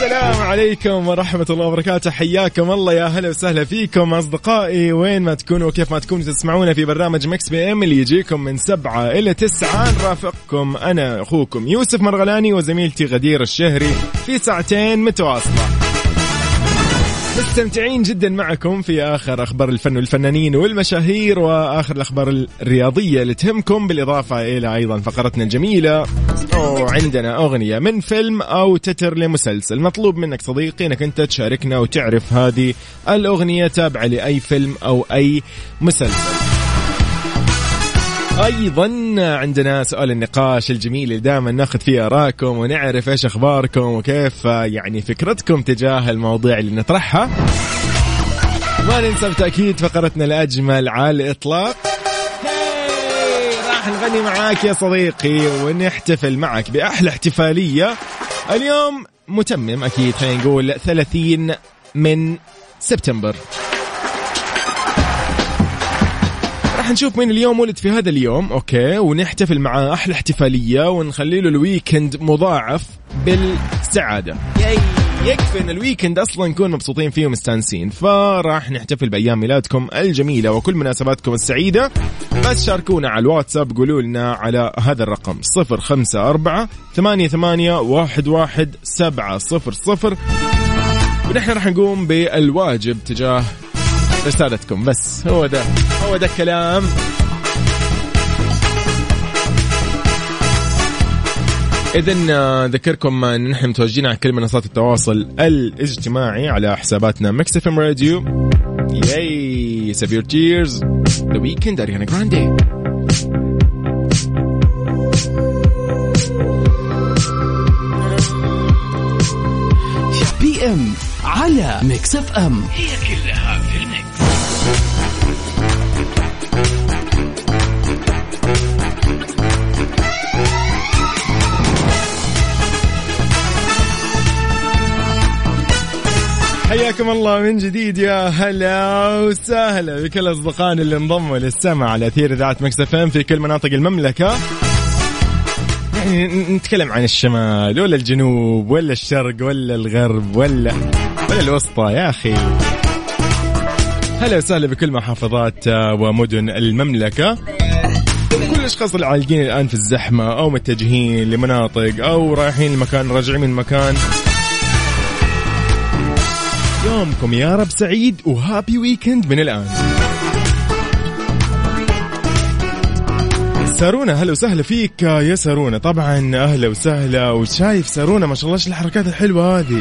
السلام عليكم ورحمة الله وبركاته. حياكم الله. يا هلا وسهلا فيكم أصدقائي. وين ما تكونوا وكيف ما تكونوا تسمعونا في برنامج Mix PM اللي يجيكم من سبعة إلى تسعة. نرافقكم أنا أخوكم يوسف مرغلاني وزميلتي غدير الشهري في ساعتين متواصلة. مستمتعين جدا معكم في آخر أخبار الفن والفنانين والمشاهير وآخر الأخبار الرياضية اللي تهمكم بالإضافة إلى أيضا فقرتنا الجميلة. وعندنا أغنية من فيلم أو تتر لمسلسل. مطلوب منك صديقي إنك أنت تشاركنا وتعرف هذه الأغنية تابعة لأي فيلم أو أي مسلسل. أيضا عندنا سؤال النقاش الجميل اللي دائما نأخذ فيه اراءكم ونعرف إيش أخباركم وكيف يعني فكرتكم تجاه المواضيع اللي نطرحها. ما ننسى بالتأكيد فقرتنا الأجمل على الإطلاق. راح نغني معاك يا صديقي ونحتفل معك بأحلى احتفالية. اليوم متمم أكيد خلينا نقول 30 من سبتمبر. راح نشوف مين اليوم ولد في هذا اليوم. أوكي ونحتفل معاه أحلى احتفالية ونخلي له ال weekend مضاعف بالسعادة. yay. يكفي إن الويكند أصلا نكون مبسوطين فيه ومستانسين. فراح نحتفل بأيام ميلادكم الجميلة وكل مناسباتكم السعيدة. بس شاركونا على الواتساب قولوا لنا على هذا الرقم 054 88 11 700 ونحن راح نقوم بالواجب تجاه رسالتكم بس هو ده هو ده الكلام. إذا ذكركم أن نحن متواجدين على كل منصات التواصل الاجتماعي على حساباتنا ميكس اف ام راديو ياي سيف تيرز ذا ويكند اريانا جراندي بي ام على ميكس اف ام هي كلها حياكم الله من جديد يا هلا وسهلا بكل اصدقائنا اللي انضموا للسمع على أثير إذاعة Mix FM في كل مناطق المملكة. يعني نتكلم عن الشمال ولا الجنوب ولا الشرق ولا الغرب ولا ولا الوسطى يا أخي. هلا وسهلا بكل محافظات ومدن المملكة. كل الأشخاص اللي عالقين الآن في الزحمة أو متجهين لمناطق أو رايحين لمكان راجعين من مكان. يومكم يا رب سعيد و happy weekend من الآن. سارونا هلا وسهلا فيك يا سارونا. طبعا أهلا وسهلا وشايف سارونا ما شاء الله إيش الحركات الحلوة هذه.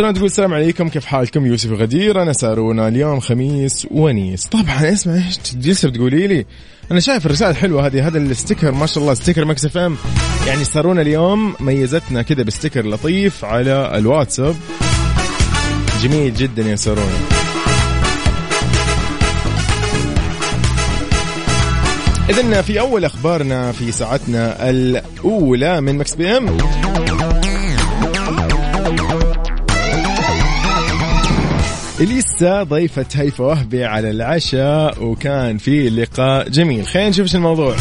سلام تقول السلام عليكم كيف حالكم؟ يوسف غدير أنا سارونا اليوم خميس ونيس. طبعا اسمع إيش جلسه بتقولي لي؟ أنا شايف الرسائل الحلوه هذه هذا ال sticker ما شاء الله sticker Mix FM. يعني سارونا اليوم ميزتنا كذا ب sticker لطيف على الواتساب. جميل جدا يا سارونا. إذن في أول أخبارنا في ساعتنا الأولى من Mix PM. اليسا ضيفة هيفا وهبي على العشاء وكان في لقاء جميل. خلينا نشوف الموضوع.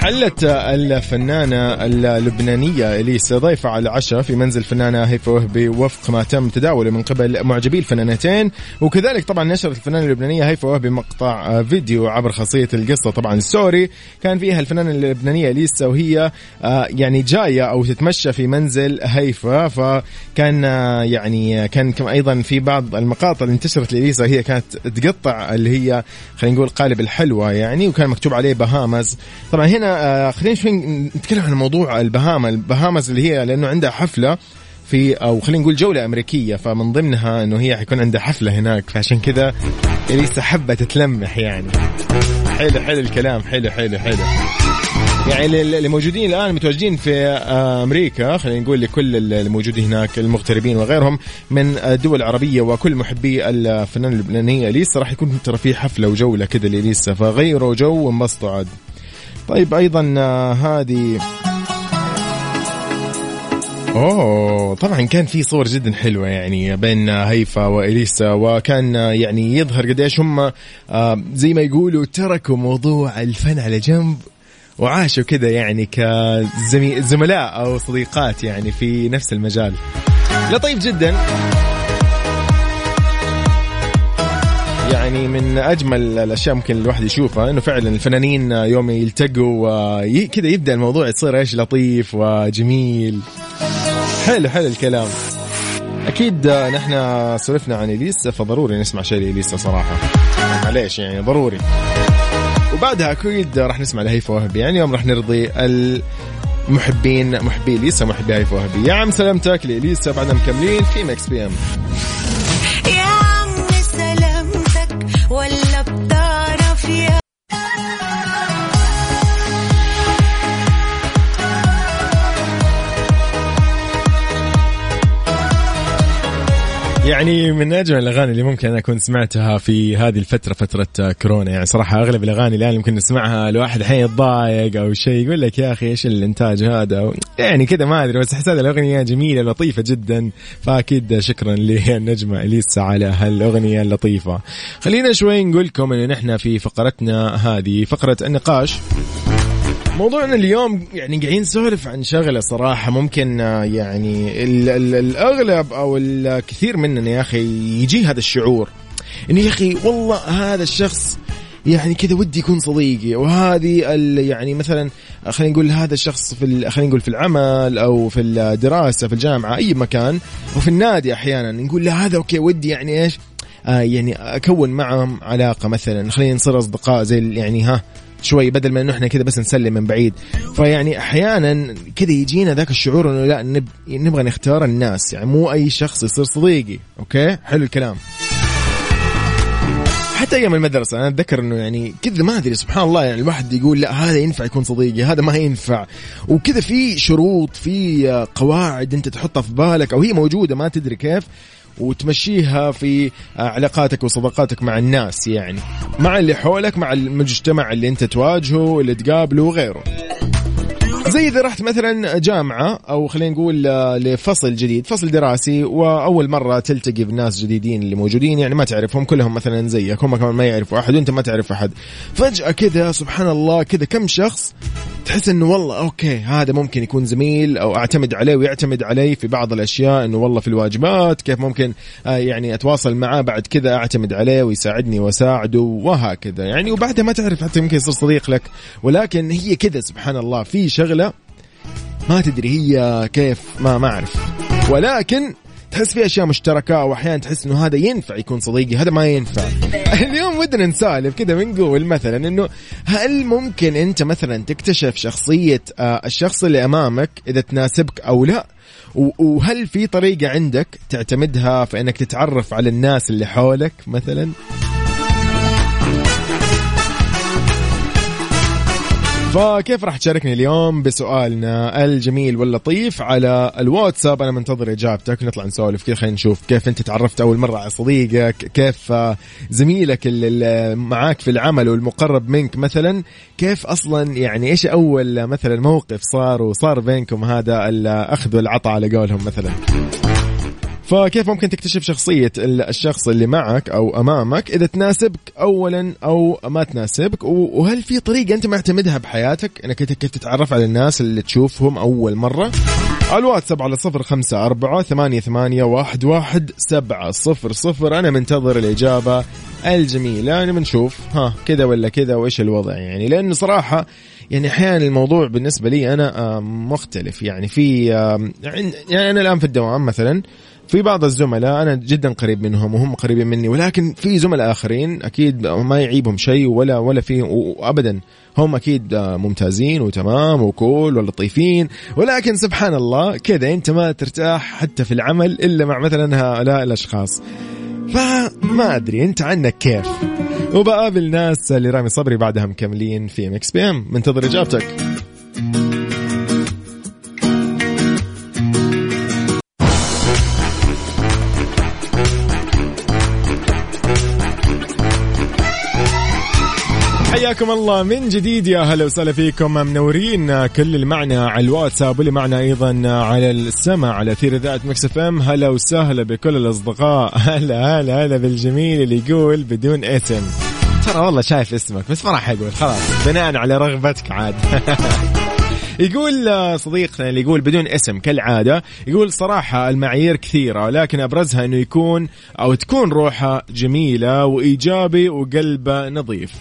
حلت الفنانة اللبنانية إليسا ضيفة على العشاء في منزل فنانة هيفا وهبي وفق ما تم تداوله من قبل معجبي الفنانتين. وكذلك طبعا نشرت الفنانة اللبنانية هيفا وهبي مقطع فيديو عبر خاصية القصة. طبعا story كان فيها الفنانة اللبنانية إليسا وهي يعني جاية أو تتمشى في منزل هيفا فكان يعني كان أيضا في بعض المقاطع اللي انتشرت لإليسا هي كانت تقطع اللي هي خلينا نقول قالب الحلوى يعني وكان مكتوب عليه بهامز. طبعا هنا آه خلينا شوي نتكلم عن موضوع البهاما البهامز اللي هي لأنه عندها حفلة في أو خلينا نقول جولة أمريكية فمن ضمنها إنه هي حيكون عندها حفلة هناك فعشان كذا اليسا حبه تتلمح يعني. حلو حلو الكلام حلو حلو حلو. يعني اللي موجودين الآن متواجدين في آه، أمريكا خلينا نقول لكل الموجودين هناك المغتربين وغيرهم من الدول العربية وكل محبي الفنان اللبنانية. اليسا راح يكون ترى في حفلة وجولة كذا لاليسا فغيروا جو وانبسطوا عاد. طيب أيضا آه، هذه. أوه طبعا كان في صور جدا حلوة يعني بين هيفا وإليسا وكان يعني يظهر قديش هم آه، زي ما يقولوا تركوا موضوع الفن على جنب وعاشوا كذا يعني كزملاء أو صديقات يعني في نفس المجال. لطيف جدا. يعني من أجمل الأشياء ممكن الواحد يشوفها إنه فعلا الفنانين يوم يلتقوا كذا يبدأ الموضوع يصير إيش؟ لطيف وجميل. حلو حلو الكلام. أكيد نحن سولفنا عن إليسا فضروري نسمع شيء لإليسا صراحة. معليش يعني ضروري. وبعدها أكيد راح نسمع لهيفا وهبي. يعني اليوم راح نرضي المحبين محبي إليسا محبي هيفا وهبي. يا عم سلامتك لإليسا بعدنا مكملين في Mix PM يعني من أجمل الأغاني اللي ممكن أنا اكون سمعتها في هذه الفترة فترة كورونا. يعني صراحة أغلب الأغاني الآن ممكن نسمعها الواحد الحين يتضايق أو شيء يقول لك يا أخي إيش الإنتاج هذا؟ يعني كذا ما أدري بس احس هذه الأغنية جميلة لطيفة جدا. فأكيد شكرا للنجمه إليسا على هالأغنية اللطيفة. خلينا شوي نقول لكم إن نحن في فقرتنا هذه فقرة النقاش. موضوعنا اليوم يعني قاعدين نسولف عن شغلة صراحة. ممكن آه، يعني ال ال الأغلب أو الكثير مننا يا أخي يجي هذا الشعور. إنه يا أخي والله هذا الشخص يعني كذا ودي يكون صديقي. وهذه يعني مثلا خلينا نقول هذا الشخص في خلينا نقول في العمل أو في الدراسة في الجامعة أي مكان وفي النادي أحيانا نقول لا هذا okay ودي يعني إيش؟ آه يعني أكون معهم علاقة مثلا. خلينا نصير أصدقاء زي يعني ها شوي بدل ما إنه إحنا كذا بس نسلم من بعيد. فيعني أحيانا كذا يجينا ذاك الشعور إنه لا نب... نبغى نختار الناس. يعني مو أي شخص يصير صديقي. Okay؟ حلو الكلام. حتى أيام المدرسة أنا أتذكر إنه يعني كذا ما أدري سبحان الله يعني الواحد يقول لا هذا ينفع يكون صديقي هذا ما ينفع. وكذا في شروط في قواعد أنت تحطها في بالك أو هي موجودة ما تدري كيف. وتمشيها في علاقاتك وصداقاتك مع الناس يعني. مع اللي حولك مع المجتمع اللي انت تواجهه اللي تقابله وغيره. زي إذا رحت مثلا جامعة أو خلينا نقول آه، لفصل جديد فصل دراسي وأول مرة تلتقي بناس جديدين اللي موجودين يعني ما تعرفهم كلهم مثلا زيك هم كمان ما يعرفوا أحد وأنت ما تعرف أحد. فجأة كذا سبحان الله كذا كم شخص تحس إنه والله أوكي هذا ممكن يكون زميل أو أعتمد عليه ويعتمد علي في بعض الأشياء إنه والله في الواجبات كيف ممكن آه، يعني أتواصل معاه بعد كذا أعتمد عليه ويساعدني وأساعده وهكذا. يعني وبعدها ما تعرف حتى يمكن يصير صديق لك ولكن هي كذا سبحان الله في شغله ما تدري هي كيف ما ما أعرف. ولكن تحس في أشياء مشتركة أو أحيانا تحس إنه هذا ينفع يكون صديقي هذا ما ينفع. اليوم ودنا نسالف كذا بنقول مثلا إنه هل ممكن أنت مثلا تكتشف شخصية آه، الشخص اللي أمامك إذا تناسبك أو لا؟ وهل في طريقة عندك تعتمدها في إنك تتعرف على الناس اللي حولك مثلا؟ فكيف راح تشاركني اليوم بسؤالنا الجميل واللطيف على الواتساب؟ أنا منتظر إجابتك. نطلع نسولف. كذا خلينا نشوف كيف أنت تعرفت أول مرة على صديقك؟ كيف زميلك اللي معاك في العمل والمقرب منك مثلا؟ كيف أصلا يعني إيش أول مثلا موقف صار وصار بينكم هذا الاخذ والعطاء على قولهم مثلا؟ فكيف ممكن تكتشف شخصية الشخص اللي معك أو أمامك إذا تناسبك أولا أو ما تناسبك؟ وهل في طريقة أنت معتمدها بحياتك؟ أنك كيف تتعرف على الناس اللي تشوفهم أول مرة؟ الواتساب على صفر خمسة أربعة ثمانية, ثمانية واحد, واحد سبعة صفر صفر. أنا منتظر الإجابة الجميلة. يعني بنشوف ها كذا ولا كذا وإيش الوضع يعني. لأنه صراحة يعني أحيانا الموضوع بالنسبة لي أنا مختلف. يعني في يعني أنا الآن في الدوام مثلا في بعض الزملاء أنا جدا قريب منهم وهم قريبين مني ولكن في زملاء آخرين أكيد ما يعيبهم شيء ولا ولا في ابدا. هم أكيد ممتازين وتمام وكول ولطيفين ولكن سبحان الله كذا أنت ما ترتاح حتى في العمل إلا مع مثلا هؤلاء الأشخاص. فما أدري أنت عنك كيف؟ وبقابل ناس اللي رامي صبري بعدها مكملين في Mix PM. منتظر إجابتك. حياكم الله من جديد يا هلا وسهلا فيكم. منورين كل اللي معنا على الواتساب واللي معنا أيضا على السمع على أثير إذاعة Mix FM. هلا وسهلا بكل الأصدقاء. هلا هلا هلا بالجميل اللي يقول بدون اسم ترى والله شايف اسمك بس ما راح أقول خلاص. بناء على رغبتك عاد. يقول صديقنا اللي يقول بدون اسم كالعادة يقول صراحة المعايير كثيرة لكن أبرزها أنه يكون أو تكون روحه جميلة وإيجابي وقلبه نظيف.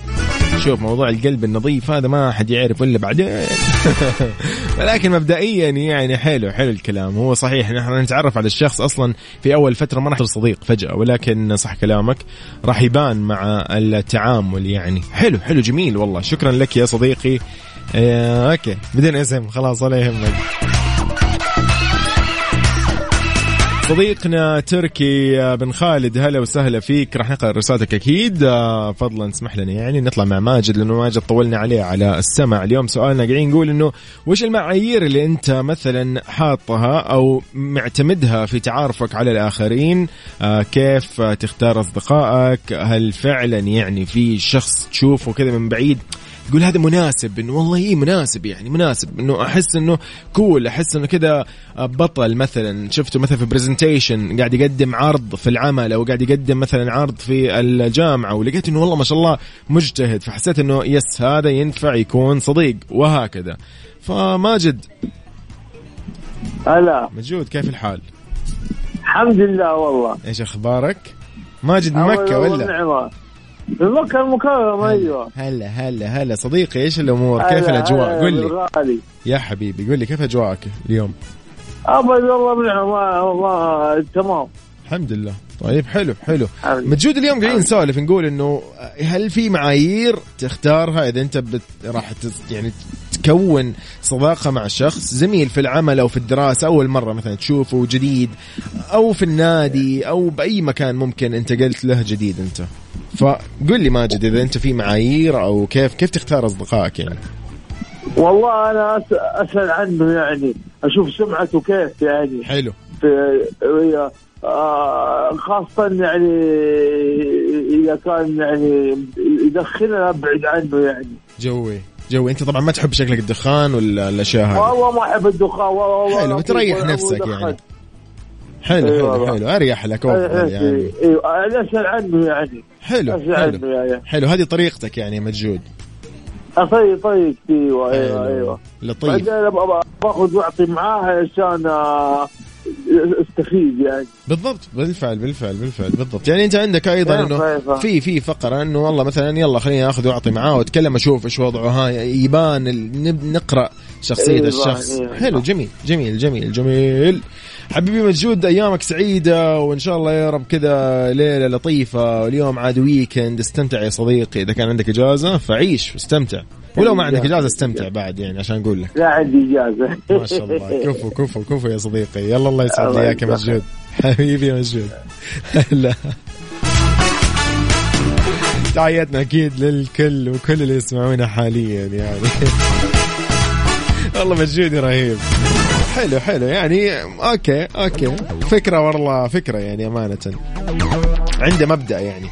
شوف موضوع القلب النظيف هذا ما حد يعرف إلا بعدين ولكن مبدئيا يعني حلو حلو الكلام. هو صحيح نحن نتعرف على الشخص أصلا في أول فترة ما راح تصير صديق فجأة ولكن صح كلامك راح يبان مع التعامل يعني. حلو حلو جميل والله. شكرا لك يا صديقي. آه، أوكي. بدون اسم خلاص ولا يهمك. صديقنا تركي آه، بن خالد هلا وسهلا فيك. راح نقرأ رسالتك أكيد. آه، فضلا اسمح لنا يعني نطلع مع ماجد لأنه ماجد طولنا عليه على السمع. اليوم سؤالنا قاعدين نقول إنه وش المعايير اللي أنت مثلا حاطها أو معتمدها في تعارفك على الآخرين؟ آه، كيف تختار أصدقائك؟ هل فعلا يعني في شخص تشوفه كذا من بعيد؟ تقول هذا مناسب إنه والله إيه مناسب يعني مناسب إنه أحس إنه cool أحس إنه كذا بطل مثلا شفته مثلا في presentation قاعد يقدم عرض في العمل أو قاعد يقدم مثلا عرض في الجامعة ولقيت إنه والله ما شاء الله مجتهد فحسيت إنه yes هذا ينفع يكون صديق وهكذا فماجد هلا مجود كيف الحال؟ الحمد لله والله إيش أخبارك؟ ماجد من مكة ولا؟ ونعمة. من مكة المكرمة أيوه هلا هلا هلا صديقي إيش الأمور؟ كيف الأجواء؟ قل لي يا حبيبي قل لي كيف أجواءك اليوم؟ ابد والله منعم والله تمام الحمد لله طيب حلو حلو. مجود اليوم قاعدين نسولف نقول إنه هل في معايير تختارها إذا أنت بت... راح تس... يعني تكون صداقة مع شخص زميل في العمل أو في الدراسة أول مرة مثلا تشوفه جديد أو في النادي أو بأي مكان ممكن انت قلت له جديد أنت. فقل لي ماجد إذا أنت في معايير أو كيف كيف تختار أصدقائك يعني؟ والله أنا أسأل عنه يعني أشوف سمعته كيف يعني. حلو. في آه خاصة يعني إذا كان يعني يدخننا أبعد عنه يعني. جوي. جوي انت طبعا ما تحب شكلك الدخان ولا الأشياء هذه؟ والله ما أحب الدخان والله حلو بتريح نفسك يعني. حلو حلو. حلو. أريح لك افضل يعني. أيوه اسال عنه يعني حلو حلو. يعني حلو هذه طريقتك يعني مجود طيب طيب أيوه أيوه. أيوه. لطيف. بعدين باخذ واعطي معاه عشان آه، استفيد يعني. بالضبط بالفعل بالفعل بالفعل بالضبط. يعني انت عندك أيضا إنه. في في فقرة إنه والله مثلا يلا خليني آخذ وأعطي معاه وأتكلم أشوف إيش وضعه. ها يبان نقرأ شخصية إيه، الشخص. إيه. حلو جميل جميل جميل جميل. حبيبي مجود أيامك سعيدة وإن شاء الله يا رب كذا ليلة لطيفة. واليوم عاد ويكند استمتع يا صديقي. إذا كان عندك إجازة فعيش واستمتع. ولو ما عندك إجازة استمتع بعد يعني عشان أقول لك. لا عندي إجازة. ما شاء الله. كفو كفو كفو يا صديقي. يلا الله يسعد لي اياك يا. مجود حبيبي يا مجود هلا تحياتنا أكيد للكل وكل اللي يسمعونا حاليا يعني. والله مجودي رهيب. حلو حلو. يعني okay okay. فكرة والله فكرة يعني أمانة. عنده مبدأ يعني.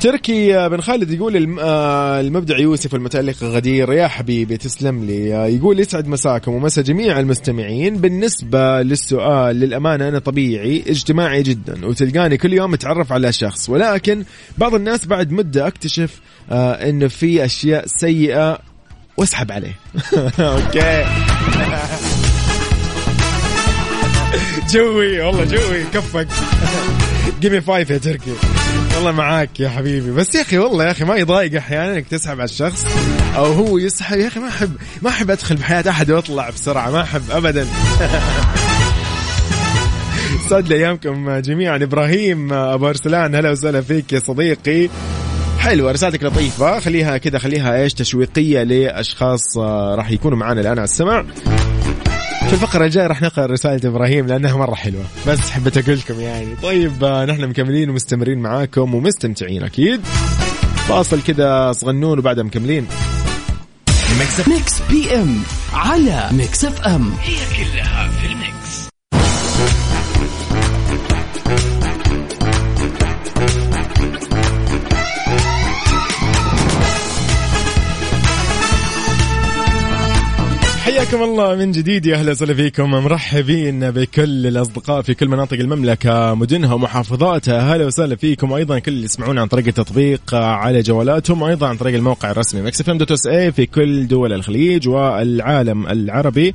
تركي بن خالد يقول آه، المبدع يوسف المتألق غدير. يا حبيبي تسلم لي. آه، يقول يسعد مساكم ومسا جميع المستمعين. بالنسبة للسؤال للأمانة أنا طبيعي اجتماعي جدا وتلقاني كل يوم أتعرف على شخص. ولكن بعض الناس بعد مدة أكتشف آه، أنه في أشياء سيئة وأسحب عليه. Okay. جوي والله جوي كفك. Give me five يا تركي. والله معاك يا حبيبي. بس يا أخي والله يا أخي ما يضايق أحيانا إنك تسحب على الشخص أو هو يسحب. يا أخي ما احب ما أحب أدخل بحياة أحد وأطلع بسرعة ما أحب ابدا. سعد لي ايامكم جميعا. إبراهيم أبو أرسلان هلا وسهلا فيك يا صديقي. حلوة رسالتك لطيفة. خليها كذا خليها إيش تشويقية لأشخاص آه، راح يكونوا معنا الآن على السمع في الفقرة الجاية راح نقرأ رسالة إبراهيم لأنها مرة حلوة. بس حبيت أقول لكم يعني. طيب آه، نحن مكملين ومستمرين معاكم ومستمتعين أكيد. فاصل كذا صغنون وبعدها مكملين. Mix PM على Mix FM حياكم الله من جديد يا أهلا وسهلا فيكم. مرحبين بكل الأصدقاء في كل مناطق المملكة مدنها ومحافظاتها. أهلا وسهلا فيكم. وأيضا كل اللي يسمعونا عن طريق التطبيق على جوالاتهم وأيضا عن طريق الموقع الرسمي Mix FM dot SA في كل دول الخليج والعالم العربي.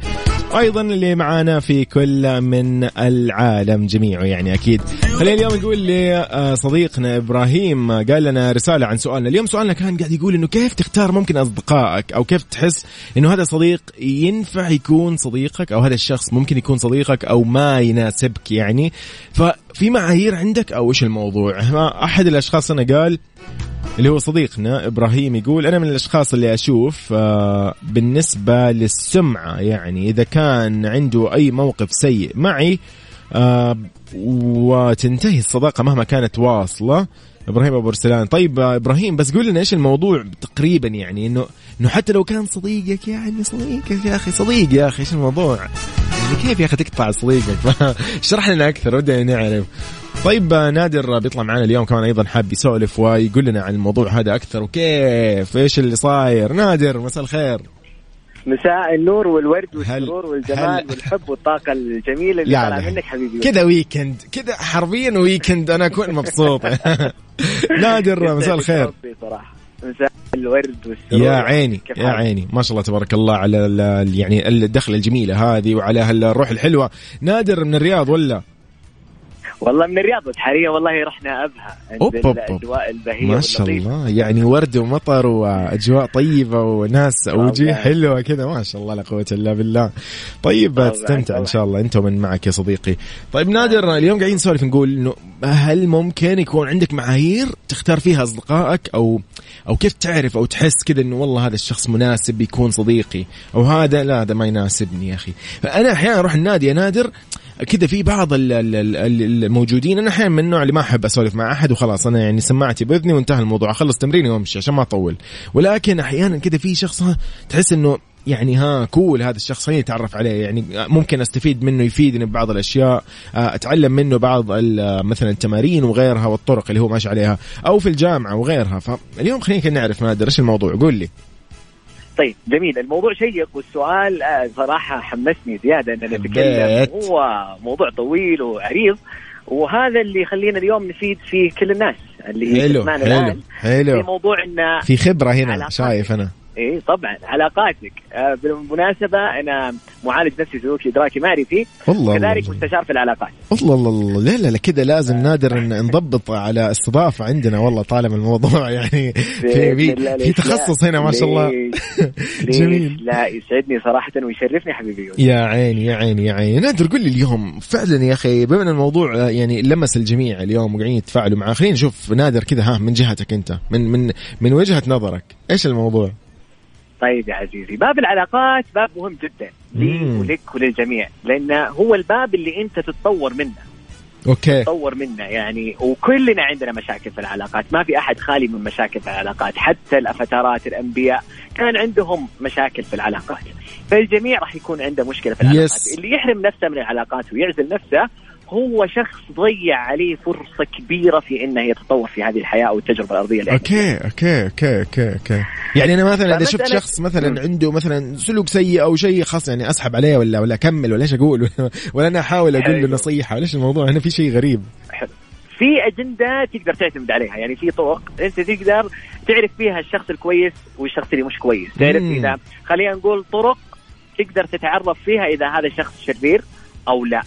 أيضا اللي معانا في كل من العالم جميعه يعني أكيد خلينا اليوم نقول لصديقنا إبراهيم قال لنا رسالة عن سؤالنا. اليوم سؤالنا كان قاعد يقول إنه كيف تختار ممكن أصدقائك؟ أو كيف تحس إنه هذا صديق ينفع يكون صديقك؟ أو هذا الشخص ممكن يكون صديقك أو ما يناسبك يعني؟ ففي معايير عندك أو إيش الموضوع؟ أحد الأشخاص أنا قال اللي هو صديقنا إبراهيم يقول أنا من الأشخاص اللي أشوف آه، بالنسبة للسمعة يعني إذا كان عنده أي موقف سيء معي آه، وتنتهي الصداقة مهما كانت واصلة. إبراهيم أبو رسلان. طيب آه، إبراهيم بس قول لنا إيش الموضوع تقريبا يعني؟ إنه إنه حتى لو كان صديقك يعني صديقك يا أخي صديق يا أخي إيش الموضوع؟ يعني كيف يا أخي تقطع صديقك؟ اشرح لنا أكثر ودنا نعرف. طيب آه، نادر بيطلع معنا اليوم كمان أيضا حاب يسولف ويقول لنا عن الموضوع هذا أكثر. وكيف؟ إيش اللي صاير؟ نادر مساء الخير. مساء النور والورد والسرور والجمال هل- والحب والطاقة الجميلة اللي طالعة لهي. منك حبيبي. كذا ويكند كذا حرفيا ويكند أنا أكون مبسوط. نادر مساء الخير. مساء الورد والسرور. يا عيني يا؟ عيني. ما شاء الله تبارك الله على يعني الدخلة الجميلة هذه وعلى هالروح الحلوة. نادر من الرياض ولا؟ والله من الرياض بس حاليا والله رحنا أبها عند أوب أوب. الأجواء البهية ما شاء. الله يعني ورد ومطر وأجواء طيبة وناس وجيه والله. حلوة كذا ما شاء الله لا قوة إلا بالله طيب تستمتع إن. شاء الله أنت ومن معك يا صديقي طيب نادر اليوم قاعدين نسولف نقول إنه هل ممكن يكون عندك معايير تختار فيها أصدقائك أو أو كيف تعرف أو تحس كذا إنه والله هذا الشخص مناسب يكون صديقي أو هذا لا هذا ما يناسبني يا أخي انا أحيانا أروح النادي يا نادر كذا في بعض ال- ال- ال- ال- الموجودين. أنا أحيانا من النوع اللي ما أحب أسولف مع أحد وخلاص أنا يعني سماعتي بإذني وانتهى الموضوع أخلص تمريني وأمشي عشان ما أطول. ولكن أحيانا كذا في شخص تحس إنه يعني ها كول هذا الشخص خليني أتعرف عليه. يعني ممكن أستفيد منه يفيدني ببعض الأشياء آه، أتعلم منه بعض مثلا التمارين وغيرها والطرق اللي هو ماشي عليها أو في الجامعة وغيرها. فاليوم خلينا نعرف نادر إيش الموضوع قول لي. طيب جميل الموضوع شيق والسؤال آه، صراحة حمسني زيادة أن نتكلم. هو موضوع طويل وعريض وهذا اللي يخلينا اليوم نفيد فيه كل الناس اللي حلو حلو الآن في حلو موضوع أن في خبرة هنا. شايف أنا إيه طبعا علاقاتك آه، بالمناسبة أنا معالج نفسي سلوكي إدراكي معرفي والله كذلك مستشار في العلاقات. الله الله الله لا لا لا كذا لازم نادر ن- نضبط على استضافة عندنا والله طالما الموضوع يعني في في, في تخصص؟ هنا ما شاء الله. جميل. لا؟ يسعدني صراحة ويشرفني حبيبي. يا عيني يا عيني يا عيني. نادر قل لي اليوم. فعلا يا أخي بما إن الموضوع آه، يعني لمس الجميع اليوم وقاعدين يتفاعلوا معاه خلينا نشوف نادر كذا ها من جهتك أنت من من من وجهة نظرك. إيش الموضوع؟ طيب يا عزيزي. باب العلاقات باب مهم جدا. لي. ولك وللجميع. لأن هو الباب اللي أنت تتطور منه. أوكي. تطور منه. يعني وكلنا عندنا مشاكل في العلاقات. ما في أحد خالي من مشاكل في العلاقات. حتى الافاتارات الأنبياء. كان عندهم مشاكل في العلاقات. فالجميع راح يكون عنده مشكلة في العلاقات. Yes. اللي يحرم نفسه من العلاقات ويعزل نفسه هو شخص ضيع عليه فرصة كبيرة في إنه يتطور في هذه الحياة أو التجربة الأرضية اللي Okay okay okay okay okay. يعني أنا مثلا إذا شفت شخص مثلا. عنده مثلا سلوك سيء أو شيء خاص يعني أسحب عليه ولا ولا أكمل ولا إيش أقول؟ ولا أنا أحاول أقول له حلو. نصيحة ولا إيش الموضوع؟ هنا في شيء غريب. في أجندة تقدر تعتمد عليها يعني في طرق أنت تقدر تعرف فيها الشخص الكويس والشخص اللي مش كويس. تعرف مم. إذا خلينا نقول طرق تقدر تتعرف فيها إذا هذا الشخص شرير أو لا.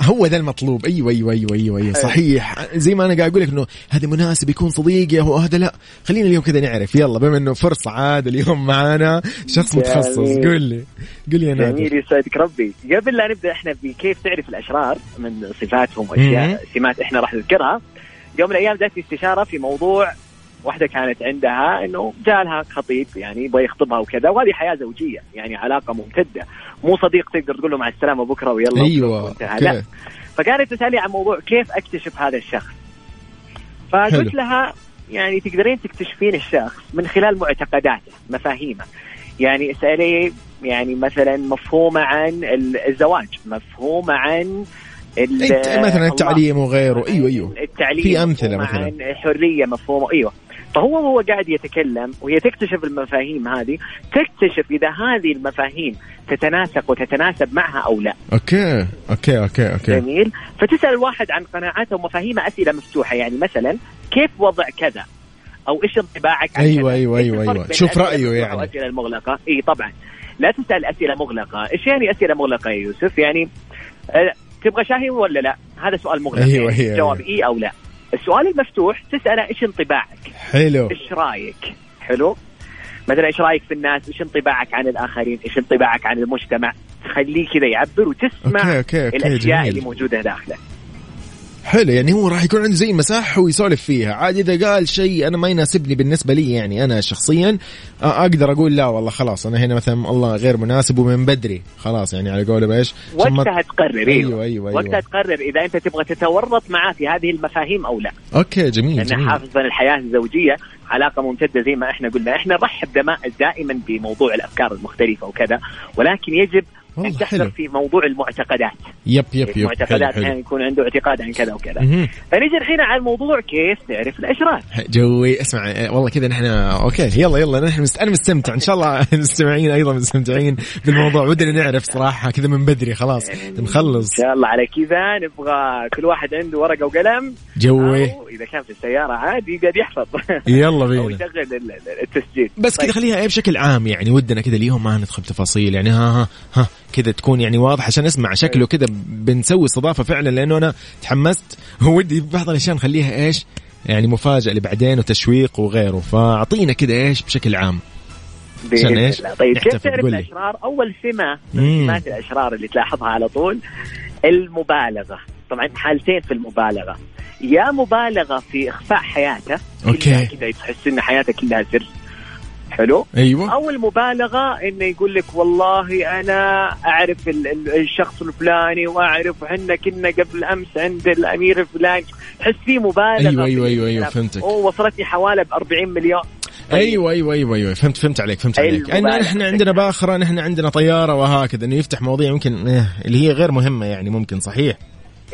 هو ذا المطلوب. أيوه أيوه أيوه أيوه, أيوة. صحيح. زي ما أنا قاعد أقول لك إنه هذا مناسب يكون صديقي وهذا لا. خلينا اليوم كذا نعرف. يلا بما إنه فرصة عاد اليوم معانا شخص. متخصص. قول لي قول لي يا نادر. جميل يسعدك ربي. قبل لا نبدأ إحنا بكيف تعرف الأشرار من صفاتهم وأشياء سمات إحنا راح نذكرها. يوم من الأيام جاتني استشارة في موضوع واحدة كانت عندها إنه جالها خطيب يعني يبغى يخطبها وكذا وهذه حياة زوجية يعني علاقة ممتدة. مو صديق تقدر تقول له مع السلامة بكرة ويلا أيوه. لا. فكانت تسألني عن موضوع كيف أكتشف هذا الشخص. فقلت لها يعني تقدرين تكتشفين الشخص من خلال معتقداته مفاهيمه. يعني اسألي يعني مثلا مفهومه عن ال- الزواج مفهومه عن مثلا. التعليم وغيره. أيوه أيوه. التعليم في مفهومة مثلاً. عن الحريه مفهومة. أيوه. فهو وهو قاعد يتكلم وهي تكتشف المفاهيم هذه تكتشف إذا هذه المفاهيم تتناسق وتتناسب معها أو لا. Okay okay okay okay. جميل. فتسأل الواحد عن قناعاته ومفاهيمه أسئلة مفتوحة يعني مثلا كيف وضع كذا؟ أو إيش انطباعك عن أيوة، الفرق أيوة. بين شوف المفتوحة يعني. والاسئله المغلقه اي طبعا. لا تسأل أسئلة مغلقة. إيش يعني أسئلة مغلقة يا يوسف؟ يعني آه، تبغى شاي ولا لا؟ هذا سؤال مغلق. أيوة، يعني أيوة، جواب أيوة. إي أو لا. السؤال المفتوح تساله إيش انطباعك؟ حلو. إيش رأيك؟ حلو. مثلا إيش رأيك في الناس؟ إيش انطباعك عن الآخرين؟ إيش انطباعك عن المجتمع؟ تخليه كذا يعبر وتسمع okay، okay، okay، الأشياء جميل. اللي موجودة داخله. حلو يعني هو راح يكون عنده زي مساحة ويسولف فيها. عاد إذا قال شيء أنا ما يناسبني بالنسبة لي يعني أنا شخصيا أقدر أقول لا والله خلاص أنا هنا مثلا الله غير مناسب ومن بدري خلاص يعني على قوله بإيش؟ عشان ما- وقتها تقرر أيوه. أيوه وقتها أيوه. تقرر إذا أنت تبغى تتورط معاه في هذه المفاهيم أو لا. Okay جميل لأن حافظا الحياة الزوجية علاقة ممتدة زي ما إحنا قلنا. إحنا نرحب دائما بموضوع الأفكار المختلفة وكذا ولكن يجب ان تحذر في موضوع المعتقدات. Yep yep yep حلو المعتقدات أحيانا يكون عنده اعتقاد عن كذا وكذا. فنجي الحين على الموضوع كيف تعرف الأشرار جوي اسمع آه، والله كذا نحن okay يلا يلا نحن مست... أنا مستمتع. إن شاء الله المستمعين أيضا مستمتعين بالموضوع. ودنا نعرف صراحة كذا من بدري خلاص نخلص ان شاء الله على كذا نبغى كل واحد عنده ورقة وقلم. جوي. أو إذا كان في السيارة عادي يقعد يحفظ. يلا أو بينا يشغل ال- ال- التسجيل. بس كذا طيب. خليها إيه بشكل عام يعني ودنا كذا اليوم ما ندخل تفاصيل يعني ها ها ها. كذا تكون يعني واضحه عشان أسمع شكله كذا بنسوي استضافة فعلا لأنه أنا تحمست ودي بعض الأشياء نخليها إيش يعني مفاجأة لبعدين وتشويق وغيره فأعطينا كذا إيش بشكل عام عشان؟ الله. طيب كيف تعرف. الأشرار؟ أول سمة من. سمات الأشرار اللي تلاحظها على طول المبالغة، طبعا حالتين في المبالغة، يا مبالغة في إخفاء حياته. كلها كذا تحس إن حياته كلها سر حلو أيوه أو المبالغة إنه يقول لك والله أنا أعرف ال- ال- الشخص الفلاني وأعرف إحنا كنا قبل أمس عند الأمير الفلاني تحس في مبالغة أيوة، في أيوة، أيوة،. فهمتك. وصلتني حواله ب 40 مليون أيوه أيوه أيوه أيوه فهمت فهمت عليك فهمت عليك إن. نحن عندنا باخرة نحن عندنا طيارة وهكذا إنه يفتح مواضيع يمكن إيه اللي هي غير مهمة يعني ممكن صحيح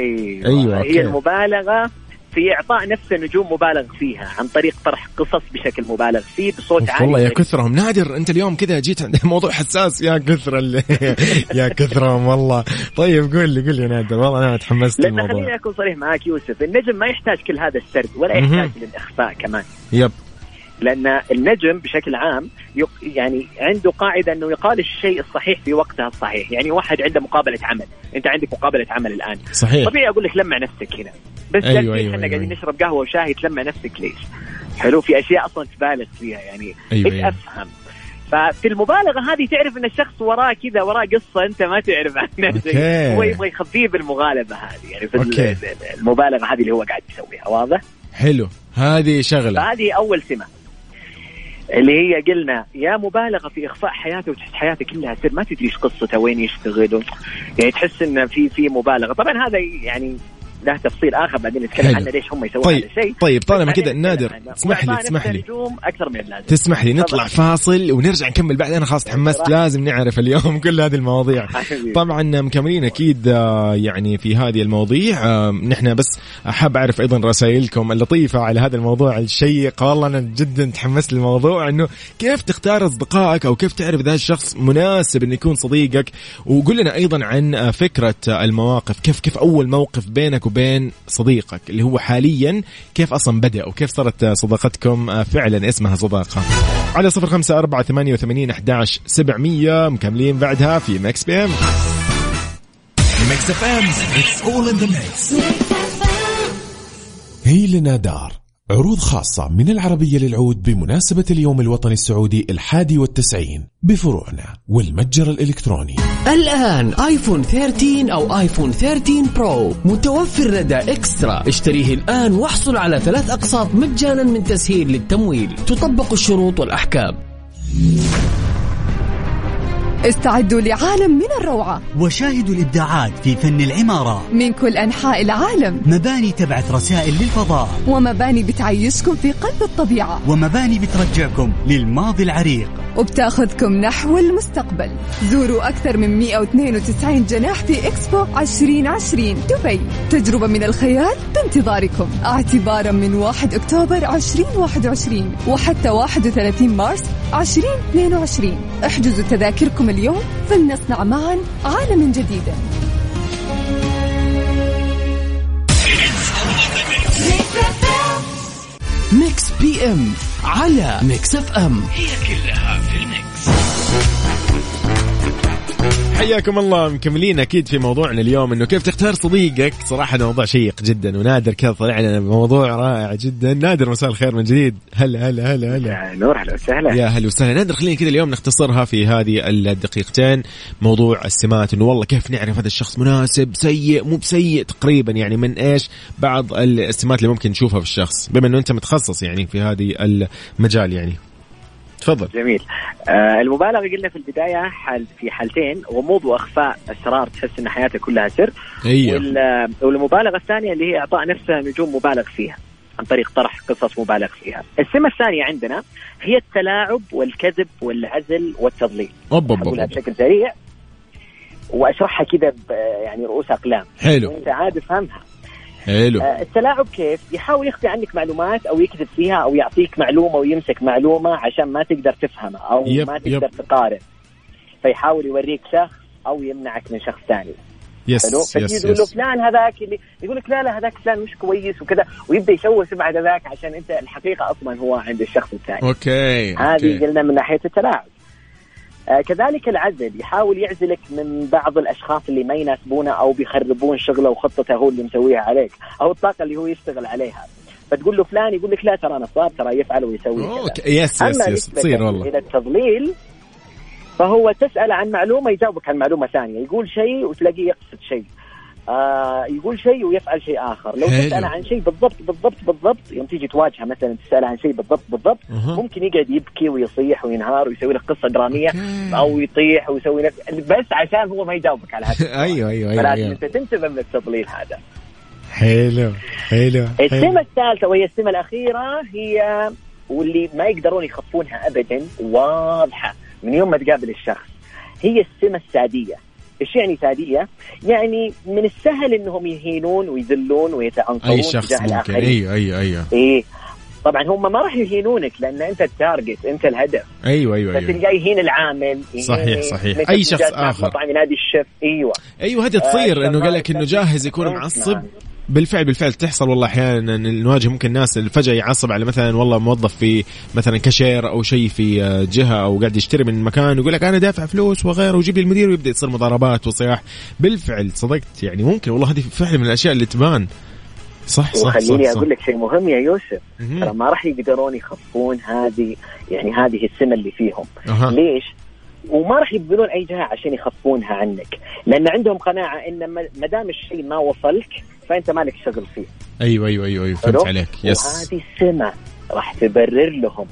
أيوه, أيوة، أوكي. هي المبالغة في إعطاء نفس النجوم مبالغ فيها عن طريق طرح قصص بشكل مبالغ فيه بصوت عالي. والله يا. كثرهم. نادر أنت اليوم كذا جيت عند موضوع حساس. يا كثر. يا كثرهم والله. طيب قول لي قول لي نادر. والله أنا تحمست لأن خليني للموضوع أكون صريح معاك يوسف. النجم ما يحتاج كل هذا السرد ولا. يحتاج للإخفاء كمان. يب. لأن النجم بشكل عام. يعني عنده قاعدة أنه يقال الشيء الصحيح في وقتها الصحيح. يعني واحد عنده مقابلة عمل. أنت عندك مقابلة عمل الآن. صحيح. طبيعي أقول لك لمع نفسك هنا. بس أيوة، أيوة أيوة، إحنا أيوة، قاعدين أيوة. نشرب قهوة وشاي تلمع نفسك ليش؟ حلو في أشياء أصلا تبالغ فيها يعني أيوة، إيش أيوة. أفهم؟ ففي المبالغة هذه تعرف إن الشخص وراه كذا وراه قصة أنت ما تعرف عنها هو يبغى يخفيه بالمغالبه هذه يعني في أوكي. ال- ال- المبالغة هذه اللي هو قاعد يسويها. واضح؟ حلو. هذه شغلة. فهذه أول سمة. اللي هي قلنا يا مبالغة في إخفاء حياته وتحس حياته كلها سر ما تدري إيش قصته وين يشتغل. يعني تحس انه في في مبالغة. طبعا هذا يعني له تفصيل آخر بعدين نتكلم. عنه ليش هم يسوون طيب هذا الشيء. طيب طالما كذا نادر. اسمح لي اسمح لي. أكثر من اللازم. تسمح لي نطلع. فاصل ونرجع نكمل بعد أنا خلاص تحمست لازم نعرف اليوم كل هذه المواضيع. طبعا مكملين أكيد آه، يعني في هذه المواضيع. آه، نحن بس أحب أعرف أيضا رسائلكم اللطيفة على هذا الموضوع الشيق. والله أنا جدا تحمست للموضوع إنه كيف تختار أصدقائك أو كيف تعرف إذا الشخص مناسب إنه يكون صديقك؟ وقول لنا أيضا عن آه، فكرة المواقف. كيف كيف أول موقف بينك وبين صديقك اللي هو حاليا كيف أصلا بدأ وكيف صارت صداقتكم؟ آه، فعلا اسمها صداقة. على صفر خمسة أربعة ثمانية وثمانين أحداش سبعمية. مكملين بعدها في مكس بي إم. ميكس إف إم. it's all in the mix هي لنا دار عروض خاصة من العربية للعود بمناسبة اليوم الوطني السعودي الحادي والتسعين بفروعنا والمتجر الإلكتروني. الآن آيفون 13 أو آيفون 13 برو. متوفر لدى إكسترا. اشتريه الآن واحصل على ثلاث أقساط مجانا من تسهيل للتمويل. تطبق الشروط والأحكام. استعدوا لعالم من الروعة. وشاهدوا الإبداعات في فن العمارة. من كل أنحاء العالم. مباني تبعث رسائل للفضاء. ومباني بتعيشكم في قلب الطبيعة. ومباني بترجعكم للماضي العريق. وبتأخذكم نحو المستقبل. زوروا أكثر من 192 جناح في إكسبو 2020 دبي. تجربة من الخيال بانتظاركم. اعتبارا من 1 أكتوبر 2021 وحتى 31 مارس 2022 احجزوا تذاكركم اليوم فلنصنع معا عالما جديدا. ميكس بي إم على ميكس إف إم. حياكم الله مكملين أكيد في موضوعنا اليوم إنه كيف تختار صديقك؟ صراحة موضوع شيق جدا ونادر كذا طلع لنا بموضوع رائع جدا. نادر مساء الخير من جديد. هلا هلا هلا هلا. نور أهلا وسهلا. يا هلا وسهلا. نادر خلينا كذا اليوم نختصرها في هذه الدقيقتين. موضوع السمات إنه والله كيف نعرف هذا الشخص مناسب سيء مو بسيء تقريبا يعني من إيش؟ بعض السمات اللي ممكن نشوفها في الشخص بما إنه أنت متخصص يعني في هذه المجال يعني. تفضل. جميل. آه المبالغة قلنا في البداية حال في حالتين غموض واخفاء اسرار تحس إن حياتك كلها سر. أيوه وال- والمبالغة الثانية اللي هي إعطاء نفسها نجوم مبالغ فيها عن طريق طرح قصص مبالغ فيها. السمة الثانية عندنا هي التلاعب والكذب والعزل والتضليل. أقولها اوب بشكل سريع وأشرحها كذا يعني رؤوس أقلام. حلو. وانت عاد افهمها. حلو آه، التلاعب كيف؟ يحاول يخفي عنك معلومات أو يكذب فيها أو يعطيك معلومة ويمسك معلومة عشان ما تقدر تفهمها أو يب، ما يب. تقدر تقارن. فيحاول يوريك شخص أو يمنعك من شخص ثاني. yes حلو؟ yes فتجي تقول له فلان هذاك اللي يقول لك لا لا هذاك فلان مش كويس وكذا ويبدأ يشوه سمعه ذاك عشان أنت الحقيقة أصلا هو عند الشخص الثاني. أوكي هذه. قلنا من ناحية التلاعب. آه كذلك العزل. يحاول يعزلك من بعض الأشخاص اللي ما يناسبونه أو بيخربون شغله وخطته هو اللي مسويها عليك أو الطاقة اللي هو يشتغل عليها. فتقول له فلان يقول لك لا ترى نصاب ترى يفعل ويسوي أوكي. yes yes yes تصير والله. إلى التضليل فهو تسأل عن معلومة يجاوبك عن معلومة ثانية. يقول شيء وتلاقيه يقصد شيء. آه يقول شيء ويفعل شيء آخر لو حلو. تسأل عن شيء بالضبط بالضبط بالضبط يوم تيجي تواجهه مثلا تسأل عن شيء بالضبط بالضبط أها. ممكن يقعد يبكي ويصيح وينهار ويسوي لك قصة درامية أو يطيح ويسوي نفس بس عشان هو ما يجاوبك على هذا أيوه أيوه أيوه, فلازم أيوة. أنت تنتبه من التضليل هذا حلو حلو السمة حلو. الثالثة وهي السمة الأخيرة هي واللي ما يقدرون يخفونها أبدا واضحة من يوم ما تقابل الشخص هي السمة السادية إيش يعني سادية؟ يعني من السهل إنهم يهينون ويذلون ويتعنصرون أي شخص ممكن. الآخرين. أيوه أيوه أيوه إيه. طبعا هم ما راح يهينونك لأن أنت التارجت أنت الهدف. أيوه أيوه أيوه. فتلقاه يهين العامل يهين صحيح، صحيح. أي شخص آخر. مطعم ينادي الشيف. أيوه. أيوه هذه آه، تصير إنه شغال قال لك إنه جاهز يكون نعم. معصب. بالفعل بالفعل تحصل والله أحيانا نواجه ممكن ناس فجأة يعصب على مثلا والله موظف في مثلا كاشير أو شيء في آه، جهة أو قاعد يشتري من مكان ويقول لك أنا دافع فلوس وغيره ويجيب لي المدير ويبدأ يصير مضاربات وصياح بالفعل صدقت يعني ممكن والله هذه فعلا من الأشياء اللي تبان صح صح وخليني صح. أقول لك شيء مهم يا يوسف. ترى ما راح يقدرون يخفون هذه يعني هذه السمه اللي فيهم أها. ليش؟ وما راح يبذلون أي جهة عشان يخفونها عنك لأن عندهم قناعة إن ما دام الشيء ما وصلك فانت مالك شغل فيه أيوه أيوه أيوه, أيوة. فهمت؟ عليك yes وهذه السمة راح تبرر لهم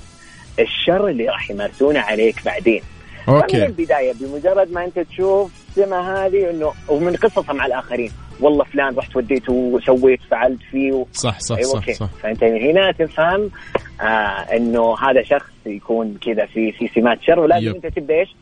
الشر اللي راح يمارسونه عليك بعدين أوكي البداية بمجرد ما أنت تشوف السمة هذه إنه ومن قصصها مع الآخرين والله فلان رحت وديته وسويت فعلت فيه و... صح صح أيوة صح أوكي. صح فأنت هنا تفهم آه إنه هذا شخص يكون كذا في في سمات شر ولازم يب. أنت تبدأ إيش؟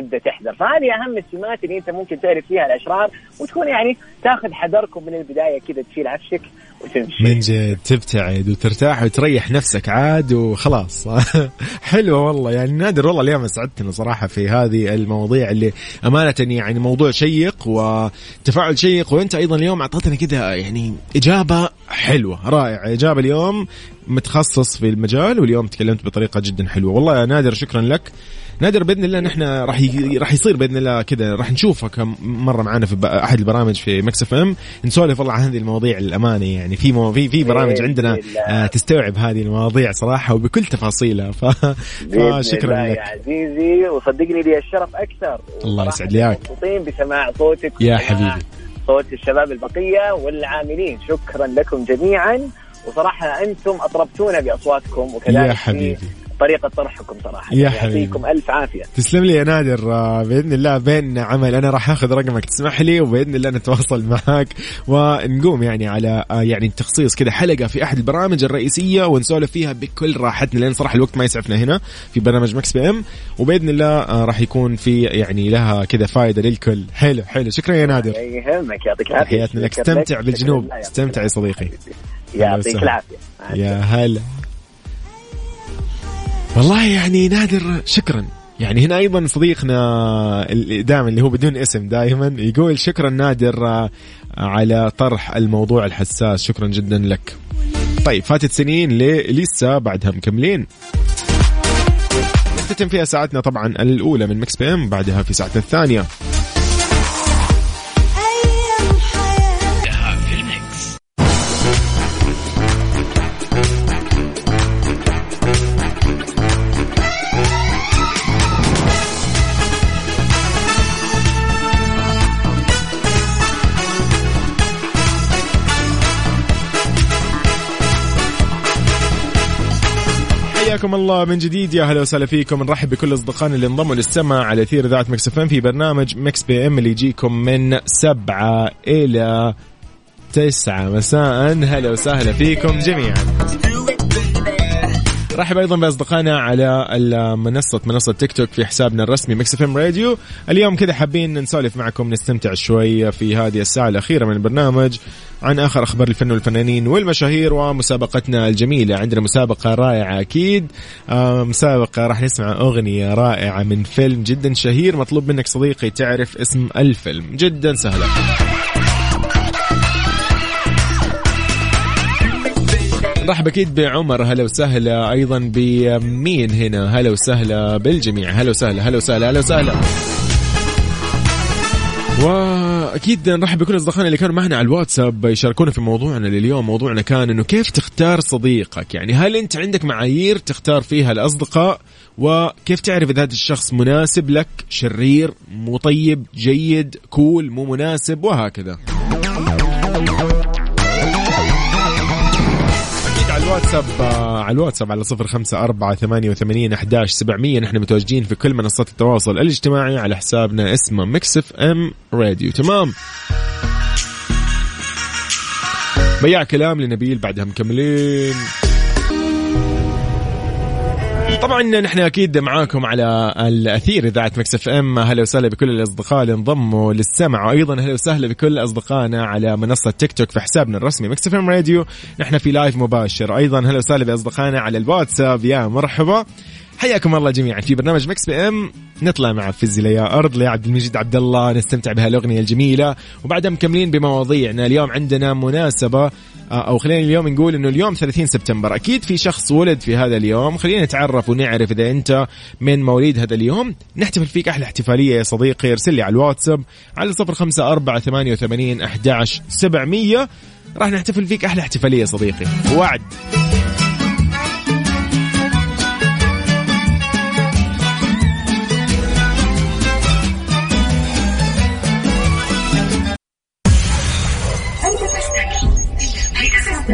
تبدأ تحذر. فهذه أهم السمات اللي أنت ممكن تعرف فيها الأشرار وتكون يعني تاخذ حذركم من البداية كذا تشيل عفشك وتمشي. من جد تبتعد وترتاح وتريح نفسك عاد وخلاص. حلوة والله يعني نادر والله اليوم أسعدتنا صراحة في هذه المواضيع اللي أمانة يعني موضوع شيق وتفاعل شيق. وأنت أيضا اليوم أعطيتنا كده يعني إجابة حلوة رائعة. إجابة اليوم متخصص في المجال واليوم تكلمت بطريقة جدا حلوة. والله يا نادر شكرا لك. نادر بإذن الله نحن راح ي... راح يصير بإذن الله كذا. راح نشوفك مرة معنا في أحد البرامج في مكس إف إم. نسولف والله عن هذه المواضيع الامانه يعني. في مو... في في برامج عندنا. آه تستوعب هذه المواضيع صراحة وبكل تفاصيلها. ف... فشكرا الله يا لك. عزيزي. وصدقني لي الشرف أكثر. الله يسعد لي إياك. مبسوطين بسماع صوتك يا حبيبي. صوت الشباب البقية والعاملين. شكرا لكم جميعا. وصراحة أنتم أطربتونا بأصواتكم وكذلك يا حبيبي. طريقة طرحكم صراحة. يا حبيبي. يعطيكم ألف عافية. تسلم لي يا نادر. آه، بإذن الله بين عمل. أنا راح آخذ رقمك. تسمح لي وبإذن الله نتواصل معك ونقوم يعني على آه، يعني تخصيص كذا حلقة في أحد البرامج الرئيسية ونسولف فيها بكل راحتنا لأن صراحة الوقت ما يسعفنا هنا في برنامج مكس بي إم. وبإذن الله آه، راح يكون في يعني لها كذا فائده للكل. حلو حلو. شكرا يا نادر. يهمك يعطيك العافية. تحياتنا لك. استمتع بالجنوب. استمتع يا صديقي. يعطيك. العافية. يا هلا. والله يعني نادر شكرا. يعني هنا أيضا صديقنا دائما اللي هو بدون اسم دائما يقول شكرا نادر على طرح الموضوع الحساس. شكرا جدا لك. طيب فاتت سنين ليه لسه بعدها مكملين. نختتم فيها ساعتنا طبعا الأولى من مكس بي إم بعدها في ساعتنا الثانية. حياكم الله من جديد. يا هلا وسهلا فيكم. نرحب بكل أصدقائنا اللي انضموا للسمع على أثير إذاعة مكس إف في برنامج مكس بي إم اللي يجيكم من سبعة إلى تسعة. مساء. هلا وسهلا فيكم جميعا. رحب أيضا بأصدقائنا على المنصه منصه تيك توك في حسابنا الرسمي مكس اف ام راديو اليوم كذا حابين نسولف معكم نستمتع شوي في هذه الساعة الأخيرة من البرنامج عن آخر أخبار الفن والفنانين والمشاهير ومسابقتنا الجميلة. عندنا مسابقة رائعة أكيد. آه، مسابقة راح نسمع أغنية رائعة من فيلم جدا شهير مطلوب منك صديقي تعرف اسم الفيلم. جدا سهله نرحب أكيد بعمر. هلا وسهلا أيضا بمين هنا؟ هلا وسهلا بالجميع. هلا وسهلا هلا وسهلا هلا وسهلا. وأكيد نرحب بكل أصدقائنا اللي كانوا معنا على الواتساب يشاركونا في موضوعنا لليوم. موضوعنا كان إنه كيف تختار صديقك؟ يعني هل أنت عندك معايير تختار فيها الأصدقاء؟ وكيف تعرف إذا هذا الشخص مناسب لك؟ شرير مو طيب جيد cool مو مناسب؟ وهكذا. الواتساب آه، على الواتساب على صفر خمسة أربعة ثمانية وثمانين أحداش سبعمية. نحن متواجدين في كل منصات التواصل الاجتماعي على حسابنا اسمه مكس اف ام راديو تمام؟ بياع كلام لنبيل بعدها مكملين. طبعا نحن أكيد معاكم على الأثير إذاعة مكس إف إم. أهلا وسهلا بكل الأصدقاء اللي انضموا للسمع. وأيضا أهلا وسهلا بكل أصدقائنا على منصة تيك توك في حسابنا الرسمي مكس إف إم راديو. نحن في live مباشر. أيضا أهلا وسهلا بأصدقائنا على الواتساب. يا مرحبا. حياكم الله جميعا في برنامج مكس بي إم. نطلع مع فزي يا أرض لعبد المجيد عبد الله نستمتع بهالاغنيه الجميلة. وبعدها مكملين بمواضيعنا اليوم عندنا مناسبة. آه، أو خلينا اليوم نقول إنه اليوم 30 سبتمبر. أكيد في شخص ولد في هذا اليوم. خلينا نتعرف ونعرف إذا أنت من مواليد هذا اليوم. نحتفل فيك أحلى احتفالية يا صديقي. ارسل لي على الواتساب على 05488 11 700 راح نحتفل فيك أحلى احتفالية يا صديقي. وعد.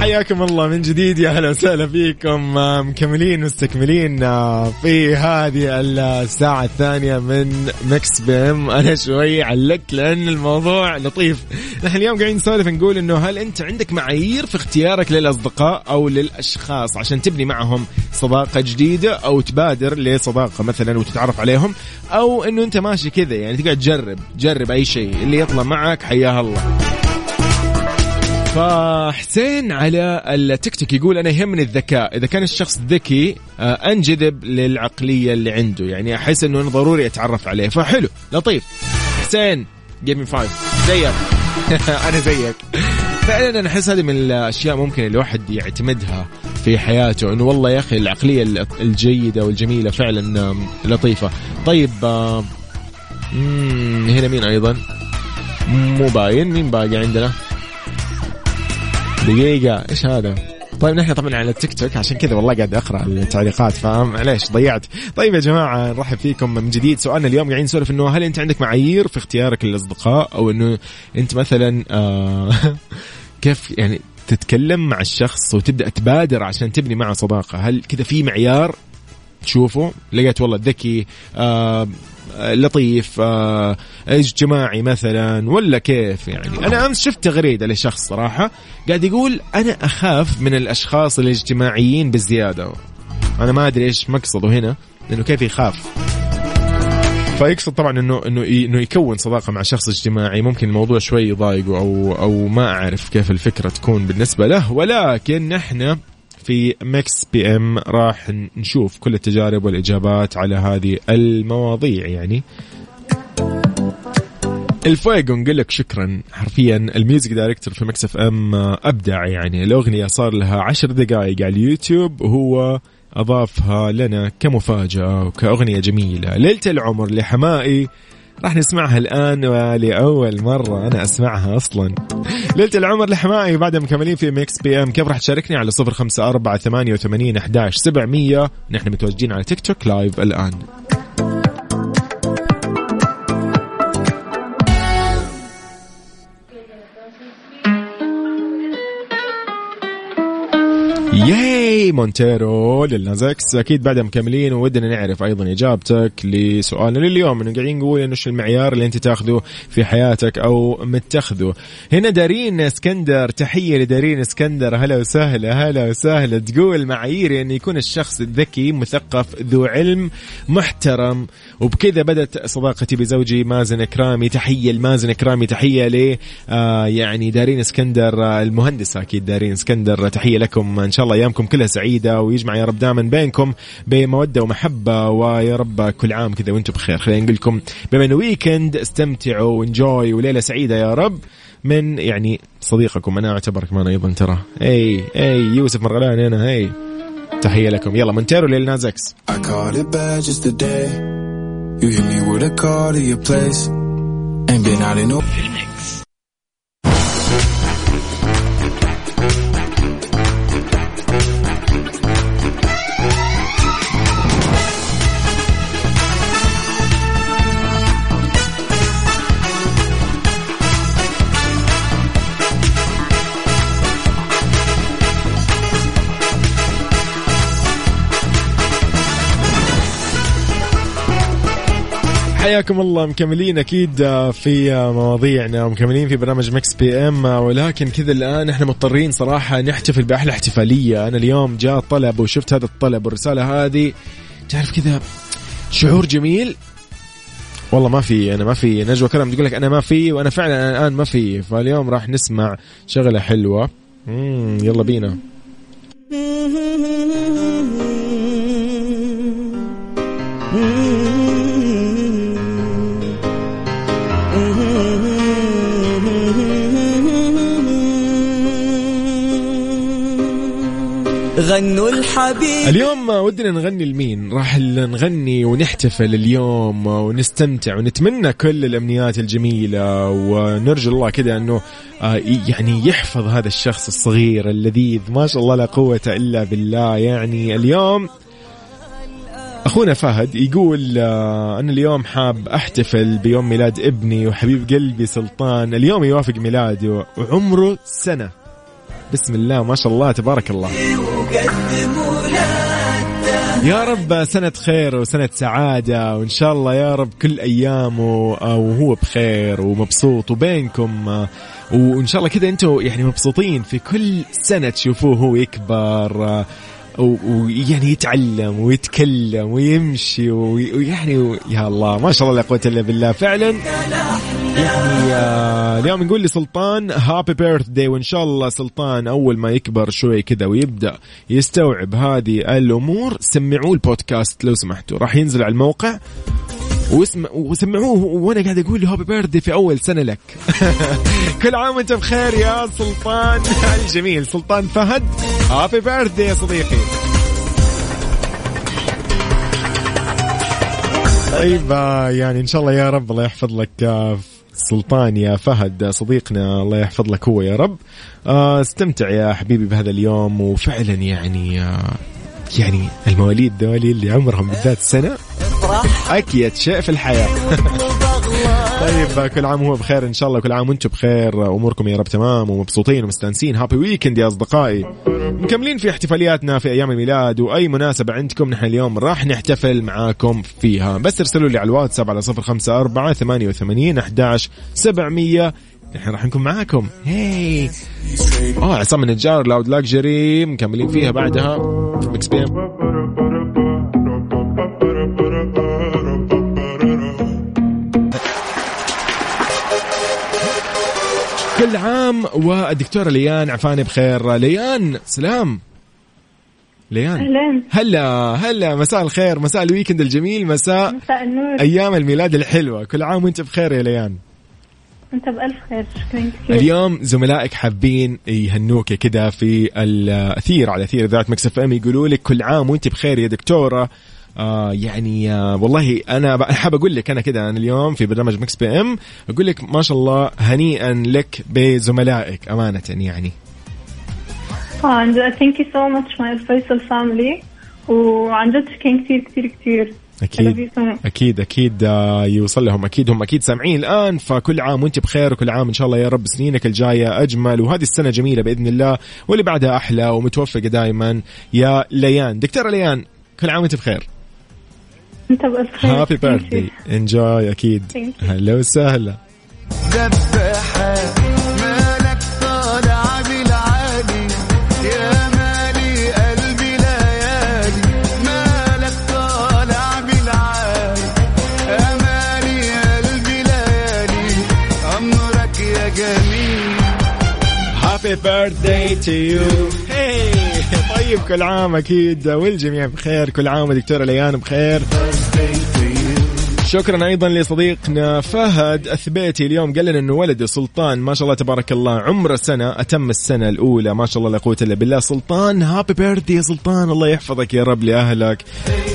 حياكم الله من جديد يا هلا وسهلا فيكم آه، مكملين مستكملين آه، في هذه الساعة الثانية من مكس بي إم. أنا شوي علقت لأن الموضوع لطيف. نحن اليوم قاعدين نسولف نقول إنه هل أنت عندك معايير في اختيارك للأصدقاء أو للأشخاص عشان تبني معهم صداقة جديدة أو تبادر لصداقة مثلا وتتعرف عليهم؟ أو إنه أنت ماشي كذا يعني تقعد تجرب جرب أي شيء اللي يطلع معك حياه الله. فحسين على التيك توك يقول أنا يهمني الذكاء. إذا كان الشخص ذكي آه، أنجذب للعقلية اللي عنده. يعني أحس إنه أنا ضروري أتعرف عليه. فحلو لطيف. حسين give me five زيك. أنا زيك. فعلا أنا أحس هذه من الأشياء ممكن الواحد يعتمدها في حياته. إنه والله يا أخي العقلية الجيدة والجميلة فعلا لطيفة. طيب هنا مين أيضا؟ مو باين. مين باقي عندنا؟ دقيقة إيش هذا؟ طيب نحن طبعا على التيك توك عشان كذا والله قاعد أقرأ التعليقات فاهم؟ معليش ضيعت. طيب يا جماعة نرحب فيكم من جديد. سؤالنا اليوم قاعدين نسولف إنه هل أنت عندك معايير في اختيارك للأصدقاء؟ أو إنه أنت مثلا آه كيف يعني تتكلم مع الشخص وتبدأ تبادر عشان تبني معه صداقة؟ هل كذا في معيار تشوفه؟ لقيت والله ذكي آه لطيف آه اجتماعي مثلا ولا كيف يعني؟ أنا أمس شفت تغريدة لشخص صراحة قاعد يقول أنا أخاف من الأشخاص الاجتماعيين بزياده أنا ما أدري إيش مقصده هنا لأنه كيف يخاف؟ فيقصد طبعا انه إنه إنه يكون صداقة مع شخص اجتماعي. ممكن الموضوع شوي يضايقه أو أو ما أعرف كيف الفكرة تكون بالنسبة له. ولكن نحن في Mix PM راح نشوف كل التجارب والإجابات على هذه المواضيع يعني. الفويجو نقول لك شكرا. حرفيا ال music director في Mix FM أبدع يعني. الأغنية صار لها عشر دقائق على اليوتيوب وهو أضافها لنا كمفاجأة وكأغنية جميلة. ليلة العمر لحماقي. راح نسمعها الآن ولأول مرة أنا أسمعها أصلا. ليلة العمر لحماقي بعد مكملين في Mix PM. كيف راح تشاركني على صفر خمسة أربعة ثمانية وثمانين أحداش سبعمية؟ نحن متواجدين على TikTok live الآن. هي Montero ل Lil Nas X أكيد بعدها مكملين وودنا نعرف أيضا إجابتك لسؤالنا لليوم. انه قاعدين نقول إنه إيش المعيار اللي أنت تاخذه في حياتك أو متخذه. هنا دارين إسكندر تحية لدارين إسكندر. هلا وسهلا هلا وسهلا. تقول معاييري إن يكون الشخص ذكي مثقف ذو علم محترم. وبكذا بدت صداقتي بزوجي مازن كرامي تحية لمازن كرامي تحية ل آه يعني دارين إسكندر آه المهندسه أكيد دارين إسكندر. تحية لكم إن شاء الله أيامكم كلها سعيدة ويجمع يا رب دائما بينكم بمودة ومحبة ويا رب كل عام كذا وأنتم بخير خلينا نقول لكم بما إنه weekend استمتعوا و enjoy وليلة سعيدة يا رب من يعني صديقكم أنا اعتبر كمان أيضا ترى إي إي يوسف مرغلاني أنا هي تحية لكم يلا Montero just today. You hit me with a call to your place. Ain't been out in no. حياكم الله مكملين أكيد في مواضيعنا ومكملين في برنامج Mix PM ولكن كذا الآن إحنا مضطرين صراحة نحتفل بأحلى احتفالية. أنا اليوم جاء طلب وشفت هذا الطلب والرسالة هذه. تعرف كذا شعور جميل؟ والله ما في أنا ما في نجوى كرم تقول لك أنا ما في وأنا فعلا الآن ما في. فاليوم راح نسمع شغلة حلوة. يلا بينا. غنوا الحبيب. اليوم ودنا نغني لمين؟ راح نغني ونحتفل اليوم ونستمتع ونتمنى كل الأمنيات الجميلة ونرجو الله كذا أنه آه، يعني يحفظ هذا الشخص الصغير اللذيذ. ما شاء الله لا قوة إلا بالله. يعني اليوم أخونا فهد يقول آه، أنا اليوم حاب أحتفل بيوم ميلاد ابني وحبيب قلبي سلطان. اليوم يوافق ميلاده وعمره سنة. بسم الله ما شاء الله تبارك الله. يا رب سنة خير وسنة سعادة وإن شاء الله يا رب كل أيامه وهو بخير ومبسوط وبينكم. وإن شاء الله كذا أنتم يعني مبسوطين في كل سنة تشوفوه هو يكبر ويعني يتعلم ويتكلم ويمشي وي- ويعني يا الله ما شاء الله لا قوة إلا بالله. فعلا يعني آه، اليوم نقول لسلطان happy birthday وإن شاء الله سلطان أول ما يكبر شوي كذا ويبدأ يستوعب هذه الأمور سمعوه البودكاست لو سمحتوا. راح ينزل على الموقع. واسمع وسمعوه وأنا قاعد أقول happy birthday في أول سنة لك. كل عام وأنت بخير يا سلطان. الجميل سلطان فهد happy birthday يا صديقي. طيب آه، يعني إن شاء الله يا رب الله يحفظ لك السلطان يا فهد صديقنا الله يحفظ لك هو يا رب. آه، استمتع يا حبيبي بهذا اليوم وفعلا يعني آه، يعني المواليد ذولي اللي عمرهم بالذات سنة. أكيد شيء في الحياة. طيب كل عام وهو بخير إن شاء الله كل عام وأنتم بخير أموركم يا رب تمام ومبسوطين ومستانسين. هابي ويكند يا أصدقائي. مكملين في احتفالياتنا في أيام الميلاد وأي مناسبة عندكم نحن اليوم راح نحتفل معاكم فيها. بس ارسلوا لي على الواتساب على 054 88 11 700 نحن راح نكون معاكم. هي آه عصام النجار Loud Luxury مكملين فيها بعدها. Mix PM كل عام والدكتورة ليان عفاني بخير. ليان سلام. ليان. أهلا. هلا هلا. مساء الخير مساء ال weekend الجميل مساء مساء النور. أيام الميلاد الحلوة. كل عام وأنت بخير يا ليان. أنت بألف خير. شكرا كثير. اليوم زملائك حابين يهنوك كذا في الأثير على أثير ذات Mix FM. يقولوا لك كل عام وأنت بخير يا دكتورة. آه يعني آه والله أنا حاب أقول لك أنا كذا أنا اليوم في برنامج Mix PM أقول لك ما شاء الله هنيئا لك بزملائك أمانة يعني. عن جد thank you so much my الفيصل family وعن جد شكرا كثير كثير كثير أكيد أكيد أكيد آه، يوصل لهم أكيد هم أكيد سامعين الآن. فكل عام وأنت بخير وكل عام إن شاء الله يا رب سنينك الجاية أجمل. وهذه السنة جميلة بإذن الله واللي بعدها أحلى ومتوفقة دائما يا ليان دكتورة ليان كل عام وأنت بخير. انت خير هابي بيرثدي انجوي أكيد. هلا وسهلا. دبحة مالك طالع بالعالي. يا مالي قلبي ليالي مالك طالع بالعالي. يا مالي قلبي ليالي أمرك يا جميل. happy to you طيب كل عام أكيد والجميع بخير. كل عام دكتورة ليان بخير. شكرا أيضا لصديقنا فهد الثبيتي اليوم قال لنا إنه ولده سلطان. ما شاء الله تبارك الله. عمره سنة أتم السنة الأولى. ما شاء الله لا قوة إلا بالله. سلطان happy birthday يا سلطان. الله يحفظك يا رب لأهلك.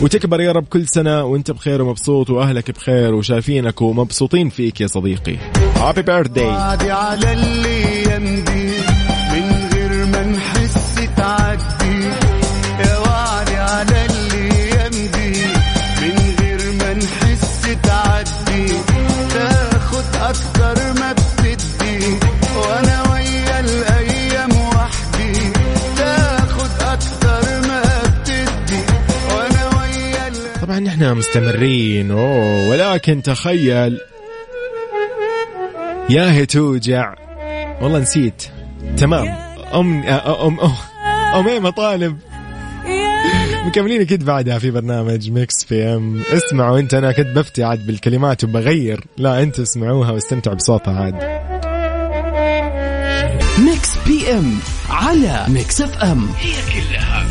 وتكبر يا رب كل سنة وأنت بخير ومبسوط وأهلك بخير وشايفينك ومبسوطين فيك يا صديقي. هابي بيرثدي على الأيام دي من غير ما نحس تعدي مستمرين أوه ولكن تخيل. يا هي توجع. والله نسيت. تمام. أم أم أم اميمه طالب. مكملين أكيد بعدها في برنامج Mix FM. اسمعوا أنت أنا كنت بفتي عاد بالكلمات وبغير. لا أنت اسمعوها واستمتعوا بصوتها عاد. Mix PM على Mix FM. هي كلها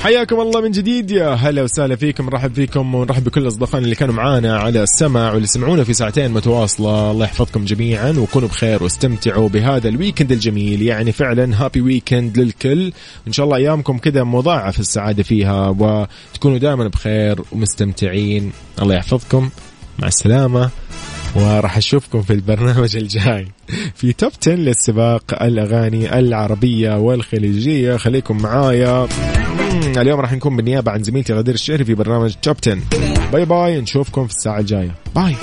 حياكم الله من جديد. يا هلا وسهلا فيكم. نرحب فيكم ونرحب بكل أصدقائنا اللي كانوا معانا على السمع واللي سمعونا في ساعتين متواصلة. الله يحفظكم جميعا وكونوا بخير واستمتعوا بهذا ال weekend الجميل. يعني فعلا happy weekend للكل. إن شاء الله أيامكم كذا مضاعف السعادة فيها وتكونوا دائما بخير ومستمتعين. الله يحفظكم. مع السلامة. وراح أشوفكم في البرنامج الجاي. في Top 10 للسباق الأغاني العربية والخليجية. خليكم معايا. اليوم راح نكون بالنيابة عن زميلتي غدير الشهري في برنامج Top 10 bye bye نشوفكم في الساعة الجاية. bye